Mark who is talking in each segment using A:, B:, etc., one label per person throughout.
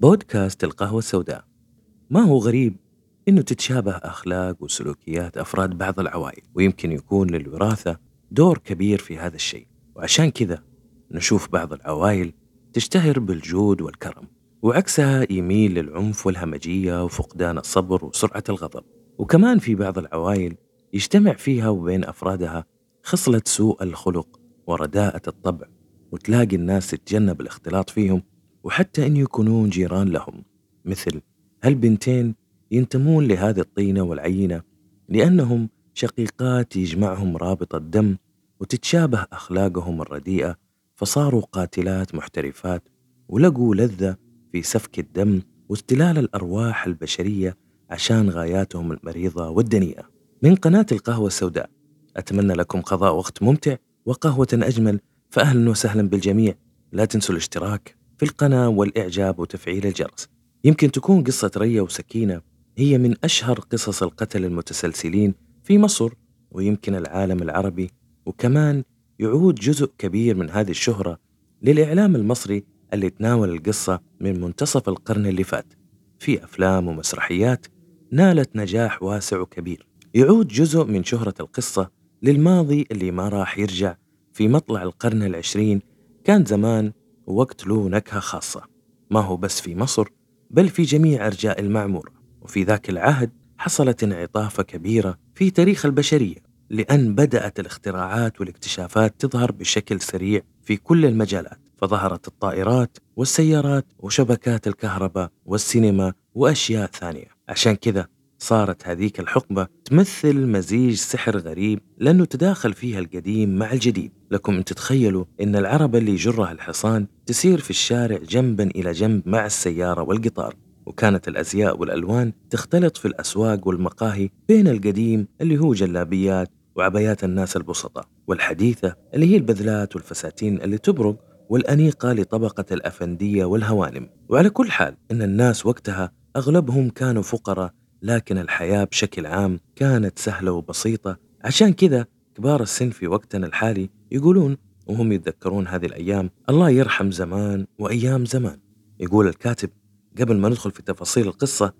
A: بودكاست القهوة السوداء. ما هو غريب إنه تتشابه أخلاق وسلوكيات أفراد بعض العوائل ويمكن يكون للوراثة دور كبير في هذا الشيء. وعشان كذا نشوف بعض العوائل تشتهر بالجود والكرم وعكسها يميل للعنف والهمجية وفقدان الصبر وسرعة الغضب. وكمان في بعض العوائل يجتمع فيها وبين أفرادها خصلة سوء الخلق ورداءة الطبع وتلاقي الناس تتجنب الاختلاط فيهم وحتى أن يكونون جيران لهم. مثل هالبنتين ينتمون لهذه الطينة والعينة لأنهم شقيقات يجمعهم رابط الدم وتتشابه أخلاقهم الرديئة فصاروا قاتلات محترفات ولقوا لذة في سفك الدم واستلال الأرواح البشرية عشان غاياتهم المريضة والدنيئة. من قناة القهوة السوداء أتمنى لكم قضاء وقت ممتع وقهوة أجمل فأهلا وسهلا بالجميع. لا تنسوا الاشتراك. في القناة والإعجاب وتفعيل الجرس. يمكن تكون قصة ريا وسكينة هي من أشهر قصص القتل المتسلسلين في مصر ويمكن العالم العربي وكمان يعود جزء كبير من هذه الشهرة للإعلام المصري اللي تناول القصة من منتصف القرن اللي فات. في أفلام ومسرحيات نالت نجاح واسع وكبير. يعود جزء من شهرة القصة للماضي اللي ما راح يرجع في مطلع القرن العشرين. كان زمان وقت له نكهة خاصة. ما هو بس في مصر بل في جميع أرجاء المعمورة وفي ذاك العهد حصلت انعطافة كبيرة في تاريخ البشرية لأن بدأت الاختراعات والاكتشافات تظهر بشكل سريع في كل المجالات. فظهرت الطائرات والسيارات وشبكات الكهرباء والسينما وأشياء ثانية. عشان كذا صارت هذيك الحقبة تمثل مزيج سحر غريب لأنه تداخل فيها القديم مع الجديد. لكم أن تتخيلوا أن العربة اللي يجرها الحصان تسير في الشارع جنبا إلى جنب مع السيارة والقطار وكانت الأزياء والألوان تختلط في الأسواق والمقاهي بين القديم اللي هو جلابيات وعبايات الناس البسطاء والحديثة اللي هي البذلات والفساتين اللي تبرق والأنيقة لطبقة الأفندية والهوانم. وعلى كل حال إن الناس وقتها أغلبهم كانوا فقراء لكن الحياة بشكل عام كانت سهلة وبسيطة. عشان كذا كبار السن في وقتنا الحالي يقولون وهم يتذكرون هذه الأيام الله يرحم زمان وأيام زمان. يقول الكاتب قبل ما ندخل في تفاصيل القصة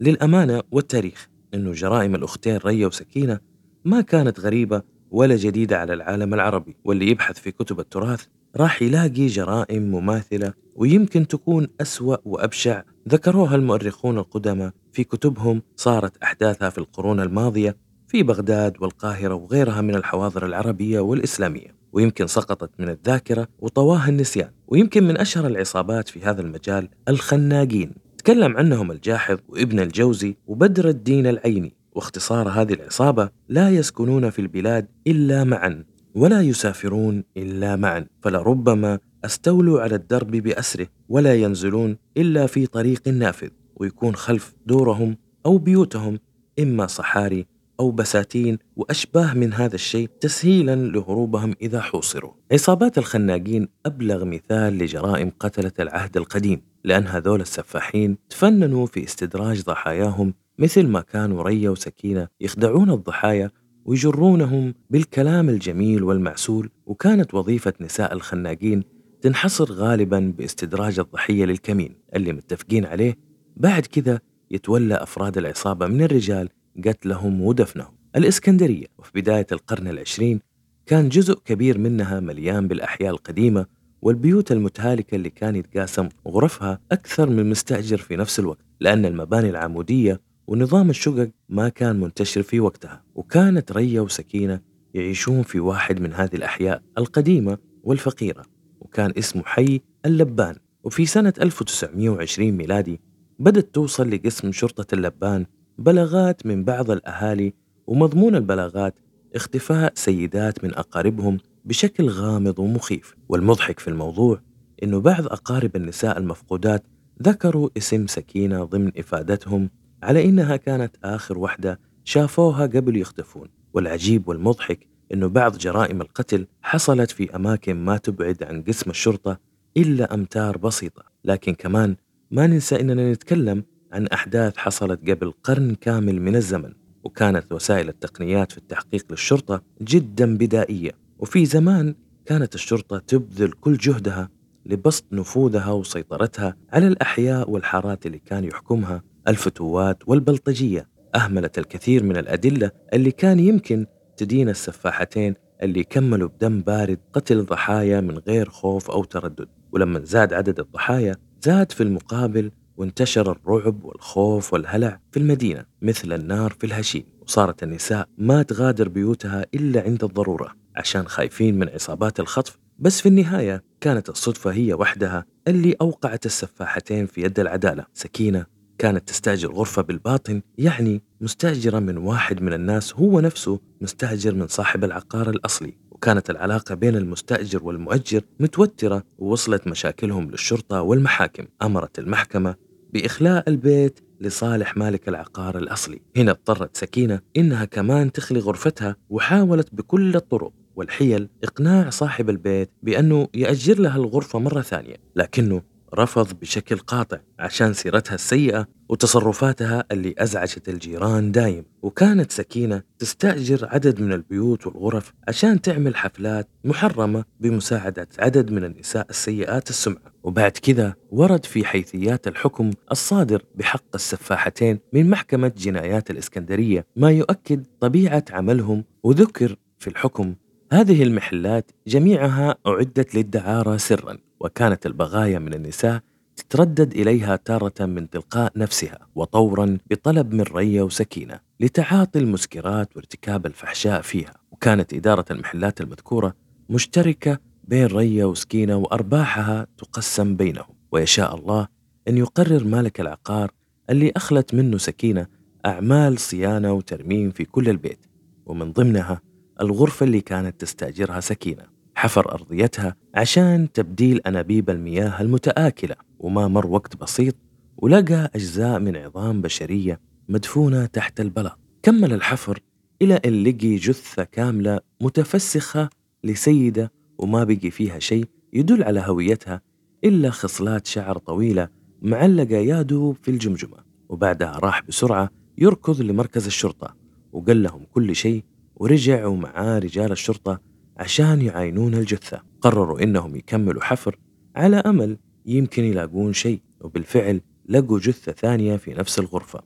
A: للأمانة والتاريخ أنه جرائم الأختين ريا وسكينة ما كانت غريبة ولا جديدة على العالم العربي واللي يبحث في كتب التراث راح يلاقي جرائم مماثلة ويمكن تكون أسوأ وأبشع. ذكروها المؤرخون القدماء في كتبهم صارت أحداثها في القرون الماضية في بغداد والقاهرة وغيرها من الحواضر العربية والإسلامية. ويمكن سقطت من الذاكرة وطواها النسيان. ويمكن من أشهر العصابات في هذا المجال الخناقين. تكلم عنهم الجاحظ وابن الجوزي وبدر الدين العيني. واختصار هذه العصابة لا يسكنون في البلاد إلا معا. ولا يسافرون إلا معا فلربما أستولوا على الدرب بأسره ولا ينزلون إلا في طريق نافذ ويكون خلف دورهم أو بيوتهم إما صحاري أو بساتين وأشباه من هذا الشيء تسهيلا لهروبهم إذا حوصروا. عصابات الخناقين أبلغ مثال لجرائم قتلة العهد القديم لأن هذول السفاحين تفننوا في استدراج ضحاياهم مثل ما كانوا ريا وسكينة يخدعون الضحايا ويجرونهم بالكلام الجميل والمعسول. وكانت وظيفة نساء الخناقين تنحصر غالبا باستدراج الضحية للكمين اللي متفقين عليه. بعد كذا يتولى أفراد العصابة من الرجال قتلهم ودفنهم. الإسكندرية وفي بداية القرن العشرين كان جزء كبير منها مليان بالأحياء القديمة والبيوت المتهالكة اللي كان يتقاسم غرفها أكثر من مستأجر في نفس الوقت لأن المباني العمودية ونظام الشقق ما كان منتشر في وقتها وكانت ريا وسكينة يعيشون في واحد من هذه الأحياء القديمة والفقيرة وكان اسمه حي اللبان. وفي سنة 1920 ميلادي بدت توصل لقسم شرطة اللبان بلاغات من بعض الأهالي ومضمون البلاغات اختفاء سيدات من أقاربهم بشكل غامض ومخيف. والمضحك في الموضوع أنه بعض أقارب النساء المفقودات ذكروا اسم سكينة ضمن إفادتهم على إنها كانت آخر وحدة شافوها قبل يختفون. والعجيب والمضحك أنه بعض جرائم القتل حصلت في أماكن ما تبعد عن قسم الشرطة إلا أمتار بسيطة. لكن كمان ما ننسى أننا نتكلم عن أحداث حصلت قبل قرن كامل من الزمن وكانت وسائل التقنيات في التحقيق للشرطة جدا بدائية. وفي زمان كانت الشرطة تبذل كل جهدها لبسط نفوذها وسيطرتها على الأحياء والحارات اللي كان يحكمها الفتوات والبلطجية أهملت الكثير من الأدلة اللي كان يمكن تدين السفاحتين اللي كملوا بدم بارد قتل ضحايا من غير خوف أو تردد. ولما زاد عدد الضحايا زاد في المقابل وانتشر الرعب والخوف والهلع في المدينة مثل النار في الهشيم. وصارت النساء ما تغادر بيوتها إلا عند الضرورة عشان خايفين من عصابات الخطف. بس في النهاية كانت الصدفة هي وحدها اللي أوقعت السفاحتين في يد العدالة سكينة كانت تستأجر غرفة بالباطن يعني مستأجرة من واحد من الناس هو نفسه مستأجر من صاحب العقار الأصلي. وكانت العلاقة بين المستأجر والمؤجر متوترة ووصلت مشاكلهم للشرطة والمحاكم. أمرت المحكمة بإخلاء البيت لصالح مالك العقار الأصلي. هنا اضطرت سكينة إنها كمان تخلي غرفتها وحاولت بكل الطرق والحيل إقناع صاحب البيت بأنه يأجر لها الغرفة مرة ثانية. لكنه رفض بشكل قاطع عشان سيرتها السيئة وتصرفاتها اللي أزعجت الجيران دايم. وكانت سكينة تستأجر عدد من البيوت والغرف عشان تعمل حفلات محرمة بمساعدة عدد من النساء السيئات السمعة. وبعد كذا ورد في حيثيات الحكم الصادر بحق السفاحتين من محكمة جنايات الإسكندرية ما يؤكد طبيعة عملهم وذكر في الحكم هذه المحلات جميعها أعدت للدعارة سرا وكانت البغايا من النساء تتردد إليها تارة من تلقاء نفسها وطورا بطلب من ريا وسكينة لتعاطي المسكرات وارتكاب الفحشاء فيها. وكانت إدارة المحلات المذكورة مشتركة بين ريا وسكينة وأرباحها تقسم بينهم. ويشاء الله أن يقرر مالك العقار اللي أخلت منه سكينة أعمال صيانة وترميم في كل البيت. ومن ضمنها الغرفة اللي كانت تستأجرها سكينة. حفر أرضيتها عشان تبديل أنابيب المياه المتآكلة. وما مر وقت بسيط ولقى أجزاء من عظام بشرية مدفونة تحت البلاط. كمل الحفر إلى أن لقي جثة كاملة متفسخة لسيدة وما بقي فيها شيء يدل على هويتها إلا خصلات شعر طويلة معلقة يادو في الجمجمة. وبعدها راح بسرعة يركض لمركز الشرطة وقال لهم كل شيء ورجع ومعاه رجال الشرطة عشان يعاينون الجثة. قرروا إنهم يكملوا حفر على أمل يمكن يلاقون شيء وبالفعل لقوا جثة ثانية في نفس الغرفة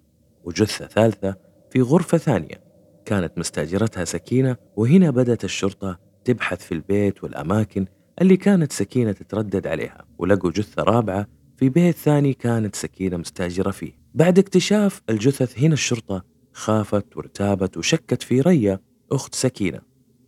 A: وجثة ثالثة في غرفة ثانية. كانت مستاجرتها سكينة وهنا بدأت الشرطة تبحث في البيت والأماكن اللي كانت سكينة تتردد عليها ولقوا جثة رابعة في بيت ثاني كانت سكينة مستاجرة فيه. بعد اكتشاف الجثث هنا الشرطة خافت وارتابت وشكت في ريا أخت سكينة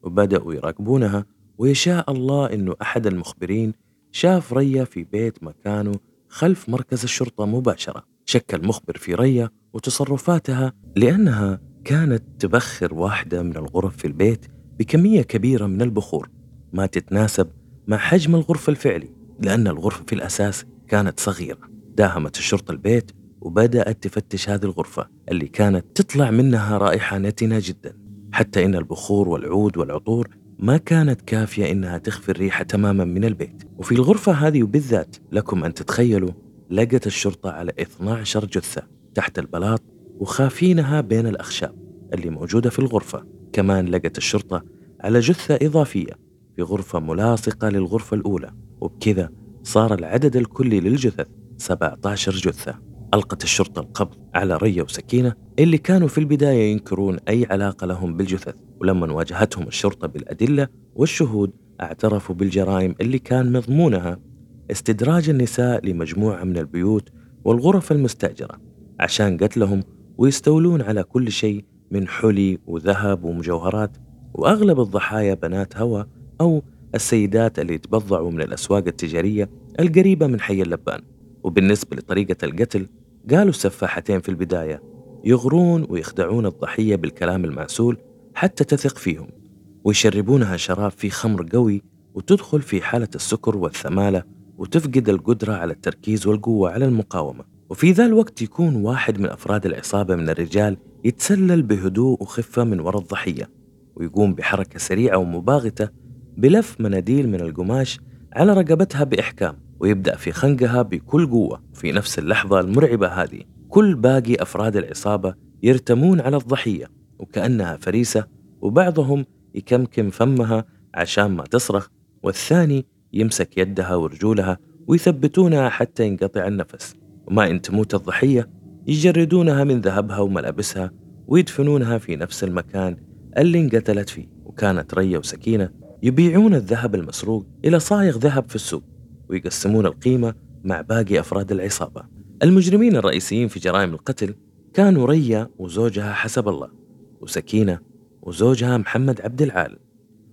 A: وبدأوا يراقبونها ويشاء الله أنه أحد المخبرين شاف ريا في بيت مكانه خلف مركز الشرطة مباشرة. شك المخبر في ريا وتصرفاتها لأنها كانت تبخر واحدة من الغرف في البيت بكمية كبيرة من البخور. ما تتناسب مع حجم الغرفة الفعلي لأن الغرفة في الأساس كانت صغيرة. داهمت الشرطة البيت وبدأت تفتش هذه الغرفة اللي كانت تطلع منها رائحة نتنة جدا. حتى إن البخور والعود والعطور ما كانت كافية إنها تخفي الريحة تماما من البيت. وفي الغرفة هذه وبالذات لكم أن تتخيلوا لقت الشرطة على 12 جثة تحت البلاط وخافينها بين الأخشاب اللي موجودة في الغرفة. كمان لقت الشرطة على جثة إضافية في غرفة ملاصقة للغرفة الأولى. وبكذا صار العدد الكلي للجثث 17 جثة. ألقت الشرطة القبض على ريا وسكينة اللي كانوا في البداية ينكرون أي علاقة لهم بالجثث ولما واجهتهم الشرطة بالأدلة والشهود اعترفوا بالجرائم اللي كان مضمونها استدراج النساء لمجموعة من البيوت والغرف المستأجرة عشان قتلهم ويستولون على كل شيء من حلي وذهب ومجوهرات وأغلب الضحايا بنات هوى أو السيدات اللي تبضعوا من الأسواق التجارية القريبة من حي اللبان. وبالنسبة لطريقة القتل قالوا السفاحتين في البداية يغرون ويخدعون الضحية بالكلام المعسول حتى تثق فيهم ويشربونها شراب فيه خمر قوي وتدخل في حالة السكر والثمالة وتفقد القدرة على التركيز والقوة على المقاومة. وفي ذا الوقت يكون واحد من أفراد العصابة من الرجال يتسلل بهدوء وخفة من وراء الضحية ويقوم بحركة سريعة ومباغتة بلف مناديل من القماش على رقبتها بإحكام. ويبدأ في خنقها بكل قوة في نفس اللحظة المرعبة هذه. كل باقي أفراد العصابة يرتمون على الضحية وكأنها فريسة وبعضهم يكمكم فمها عشان ما تصرخ والثاني يمسك يدها ورجولها ويثبتونها حتى ينقطع النفس. وما إن تموت الضحية يجردونها من ذهبها وملابسها ويدفنونها في نفس المكان اللي انقتلت فيه. وكانت ريا وسكينة يبيعون الذهب المسروق إلى صايغ ذهب في السوق. ويقسمون القيمة مع باقي أفراد العصابة. المجرمين الرئيسيين في جرائم القتل كانوا ريا وزوجها حسب الله وسكينة وزوجها محمد عبد العال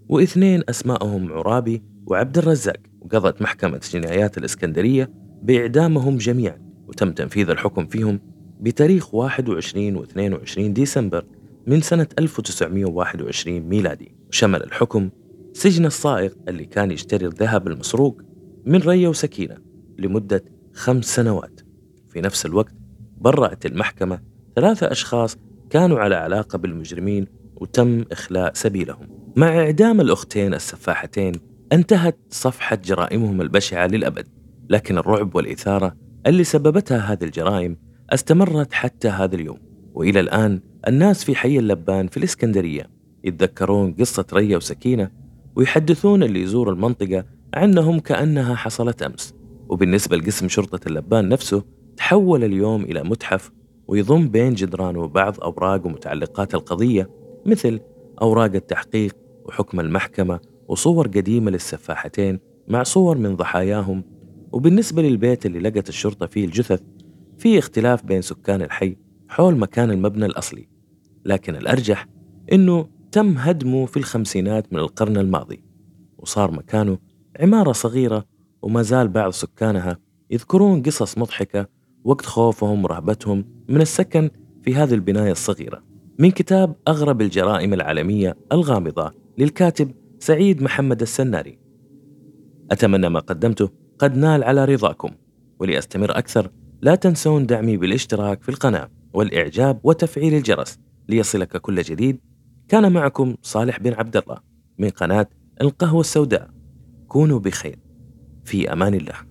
A: واثنين أسماءهم عرابي وعبد الرزاق. وقضت محكمة جنايات الإسكندرية بإعدامهم جميعا وتم تنفيذ الحكم فيهم بتاريخ 21 و 22 ديسمبر من سنة 1921 ميلادي. وشمل الحكم سجن الصائغ اللي كان يشتري الذهب المسروق من ريا وسكينة لمدة خمس سنوات. في نفس الوقت برأت المحكمة ثلاثة أشخاص كانوا على علاقة بالمجرمين وتم إخلاء سبيلهم. مع إعدام الأختين السفاحتين انتهت صفحة جرائمهم البشعة للأبد. لكن الرعب والإثارة اللي سببتها هذه الجرائم استمرت حتى هذا اليوم. وإلى الآن الناس في حي اللبان في الإسكندرية يتذكرون قصة ريا وسكينة ويحدثون اللي يزور المنطقة عنهم كأنها حصلت أمس. وبالنسبة لقسم شرطة اللبان نفسه تحول اليوم إلى متحف ويضم بين جدرانه بعض أوراق ومتعلقات القضية مثل أوراق التحقيق وحكم المحكمة وصور قديمة للسفاحتين مع صور من ضحاياهم. وبالنسبة للبيت اللي لقت الشرطة فيه الجثث في اختلاف بين سكان الحي حول مكان المبنى الأصلي. لكن الأرجح إنه تم هدمه في الخمسينات من القرن الماضي وصار مكانه عمارة صغيرة وما زال بعض سكانها يذكرون قصص مضحكة وقت خوفهم ورهبتهم من السكن في هذه البناية الصغيرة. من كتاب أغرب الجرائم العالمية الغامضة للكاتب سعيد محمد السناري. أتمنى ما قدمته قد نال على رضاكم ولأستمر أكثر لا تنسون دعمي بالاشتراك في القناة والإعجاب وتفعيل الجرس ليصلك كل جديد. كان معكم صالح بن عبد الله من قناة القهوة السوداء. كونوا بخير. في أمان الله.